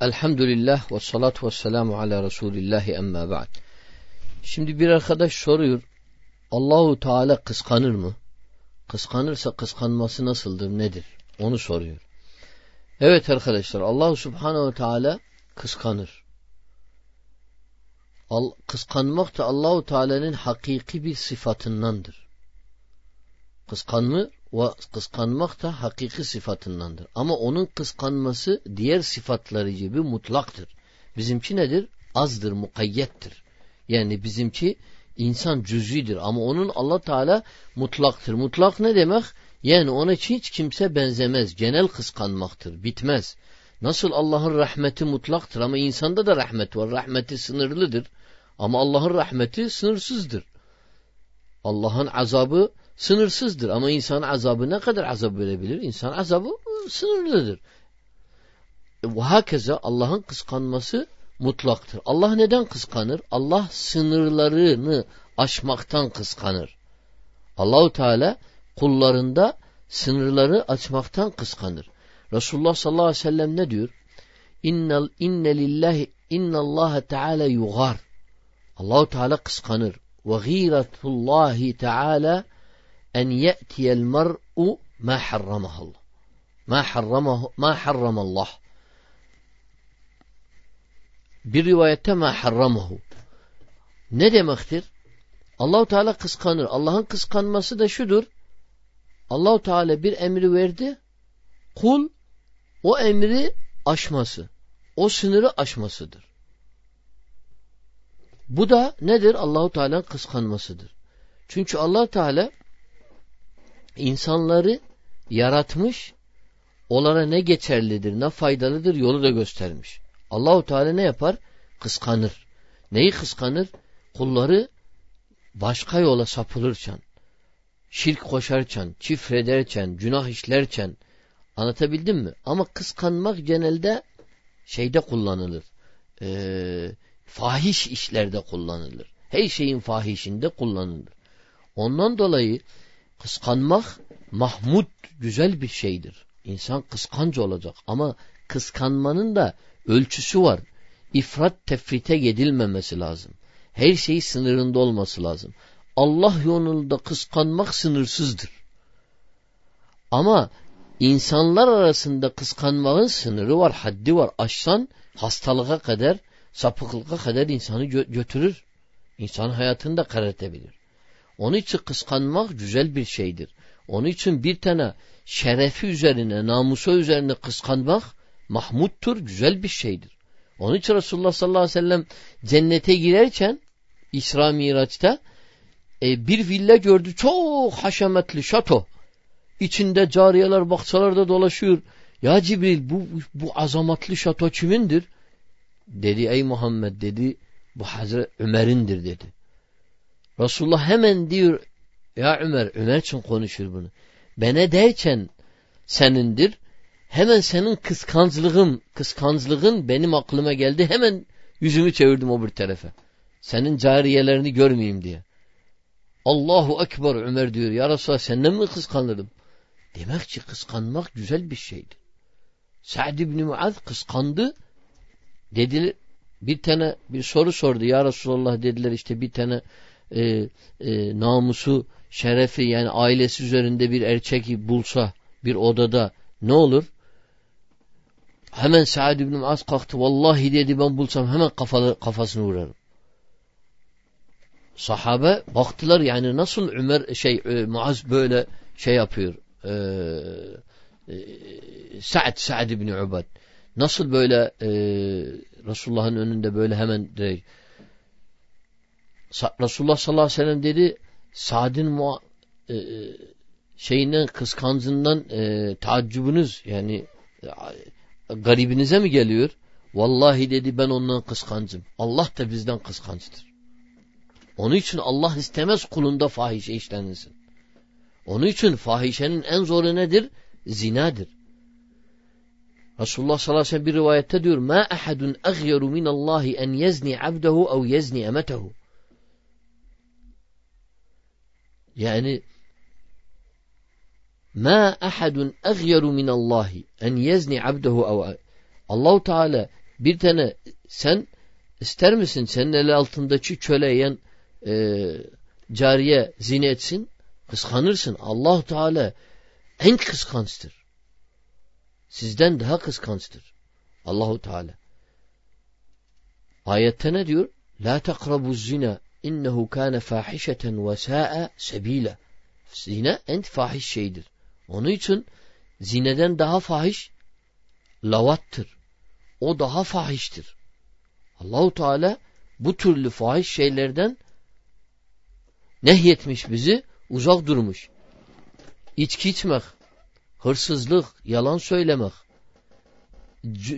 Elhamdülillah ve salatu ve selamu ala Resulillahi emma ba'd. Şimdi bir arkadaş soruyor. Allahu Teala kıskanır mı? Kıskanırsa kıskanması nasıldır, nedir? Onu soruyor. Evet arkadaşlar Allahu Subhanahu Teala kıskanır. Al, kıskanmak da Allahu Teala'nın hakiki bir sıfatındandır. Kıskanma ve kıskanmak da hakiki sıfatındandır. Ama onun kıskanması diğer sıfatları gibi mutlaktır. Bizimki nedir? Azdır, mukayyettir. Yani bizimki insan cüz'idir ama onun Allah Teala mutlaktır. Mutlak ne demek? Yani ona hiç kimse benzemez. Genel kıskanmaktır. Bitmez. Nasıl Allah'ın rahmeti mutlaktır ama insanda da rahmet var. Rahmeti sınırlıdır. Ama Allah'ın rahmeti sınırsızdır. Allah'ın azabı sınırsızdır. Ama insan azabı ne kadar azap verebilir? İnsan azabı sınırlıdır. Ve hakeza Allah'ın kıskanması mutlaktır. Allah neden kıskanır? Allah sınırlarını aşmaktan kıskanır. Allahu Teala kullarında sınırları açmaktan kıskanır. Resulullah sallallahu aleyhi ve sellem ne diyor? İnnel inne lillahi innallaha teala yugar. Allahu Teala kıskanır. Ve gîretullahi teala en ye'tiyel mer'u ma harramahallah. Ma harramahu ma harramallah. Bir rivayette ma harramahu. Ne demektir? Allahu Teala kıskanır. Allah'ın kıskanması da şudur. Allahu Teala bir emri verdi. Kul o emri aşması. O sınırı aşmasıdır. Bu da nedir? Allahu Teala'nın kıskanmasıdır. Çünkü Allah Teala insanları yaratmış, onlara ne geçerlidir, ne faydalıdır yolu da göstermiş. Allahu Teala ne yapar? Kıskanır. Neyi kıskanır? Kulları başka yola sapılırken, şirk koşarken, çifrederken, günah işlerken anlatabildim mi? Ama kıskanmak genelde şeyde kullanılır. Ee, fahiş işlerde kullanılır. Her şeyin fahişinde kullanılır. Ondan dolayı kıskanmak mahmud güzel bir şeydir. İnsan kıskanç olacak ama kıskanmanın da ölçüsü var. İfrat tefrite gidilmemesi lazım. Her şey sınırında olması lazım. Allah yolunda kıskanmak sınırsızdır. Ama insanlar arasında kıskanmanın sınırı var, haddi var. Aşsan hastalığa kadar, sapıklığa kadar insanı gö götürür. İnsan hayatını da karartabilir. Onun için kıskanmak güzel bir şeydir. Onun için bir tane şerefi üzerine, namusu üzerine kıskanmak mahmuttur, güzel bir şeydir. Onun için Resulullah sallallahu aleyhi ve sellem cennete girerken İsra Miraç'ta e, bir villa gördü. Çok haşemetli şato. İçinde cariyeler, bakçalarda dolaşıyor. Ya Cibril bu, bu azamatlı şato kimindir? Dedi ey Muhammed dedi bu Hazreti Ömer'indir dedi. Resulullah hemen diyor ya Ömer, Ömer için konuşur bunu. Bana derken senindir. Hemen senin kıskançlığın, kıskançlığın benim aklıma geldi. Hemen yüzümü çevirdim o bir tarafa. Senin cariyelerini görmeyeyim diye. Allahu Ekber Ömer diyor. Ya Resulallah senden mi kıskanırım? Demek ki kıskanmak güzel bir şeydi. Sa'd ibn Muaz kıskandı. Dediler bir tane bir soru sordu. Ya Resulallah dediler işte bir tane e, e, namusu, şerefi yani ailesi üzerinde bir erkek bulsa bir odada ne olur? Hemen Sa'd ibn Muaz kalktı. Vallahi dedi ben bulsam hemen kafalı, kafasını vurarım. Sahabe baktılar yani nasıl Ömer şey e, Muaz böyle şey yapıyor. E, e, Sa'd Sa'd ibn Ubad nasıl böyle e, Resulullah'ın önünde böyle hemen direkt Resulullah sallallahu aleyhi ve sellem dedi Sa'd'in e, şeyinden kıskancından e, taaccubunuz yani e, garibinize mi geliyor? Vallahi dedi ben ondan kıskancım. Allah da bizden kıskançtır. Onun için Allah istemez kulunda fahişe işlenilsin. Onun için fahişenin en zoru nedir? Zinadır. Resulullah sallallahu aleyhi ve sellem bir rivayette diyor ma ahadun aghyaru min Allah en yezni abdehu ev yezni emetehu. Yani ma ahadun aghyaru min Allah en yezni abdehu ev Allahu Teala Bir tane sen ister misin senin eli altındaki köle yiyen e, cariye zine etsin? Kıskanırsın. allah Teala en kıskançtır. Sizden daha kıskançtır. Allahu Teala. Ayette ne diyor? La takrabu zina innehu kana fahişeten ve sa'a sebila. Zina en fahiş şeydir. Onun için zineden daha fahiş lavattır. O daha fahiştir. Allahu Teala bu türlü fahiş şeylerden nehyetmiş bizi, uzak durmuş. İçki içmek, hırsızlık, yalan söylemek,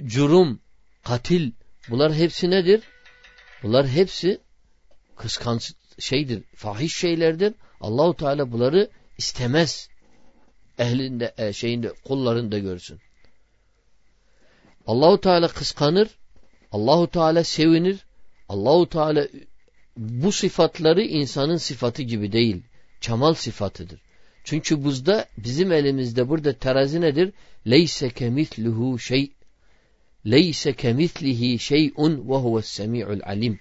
curum, katil, bunlar hepsi nedir? Bunlar hepsi kıskanç şeydir, fahiş şeylerdir. Allahu Teala bunları istemez. Ehlinde, e, şeyinde, kullarında görsün. Allahu Teala kıskanır, Allahu Teala sevinir. Allahu Teala bu sıfatları insanın sıfatı gibi değil. Çamal sıfatıdır. Çünkü buzda bizim elimizde burada terazi nedir? Leyse kemitluhu şey Leyse kemitlihi şey'un ve huves semi'ul alim.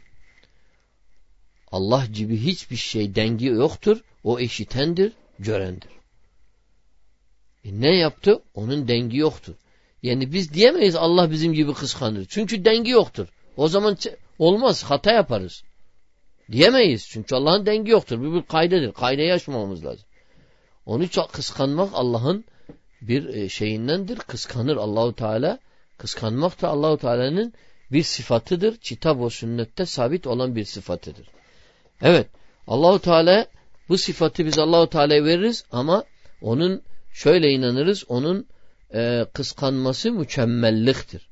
Allah gibi hiçbir şey dengi yoktur. O eşitendir, görendir. E ne yaptı? Onun dengi yoktur. Yani biz diyemeyiz Allah bizim gibi kıskanır. Çünkü dengi yoktur. O zaman olmaz, hata yaparız. Diyemeyiz. Çünkü Allah'ın dengi yoktur. Bu bir kaydedir. Kaydeyi aşmamamız lazım. Onu çok kıskanmak Allah'ın bir e, şeyindendir. Kıskanır Allahu Teala. Kıskanmak da Allahu Teala'nın bir sıfatıdır. Kitap o sünnette sabit olan bir sıfatıdır. Evet. Allahu Teala bu sıfatı biz Allahu Teala'ya veririz ama onun şöyle inanırız. Onun e, kıskanması mükemmelliktir.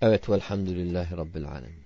Evet velhamdülillahi rabbil alemin.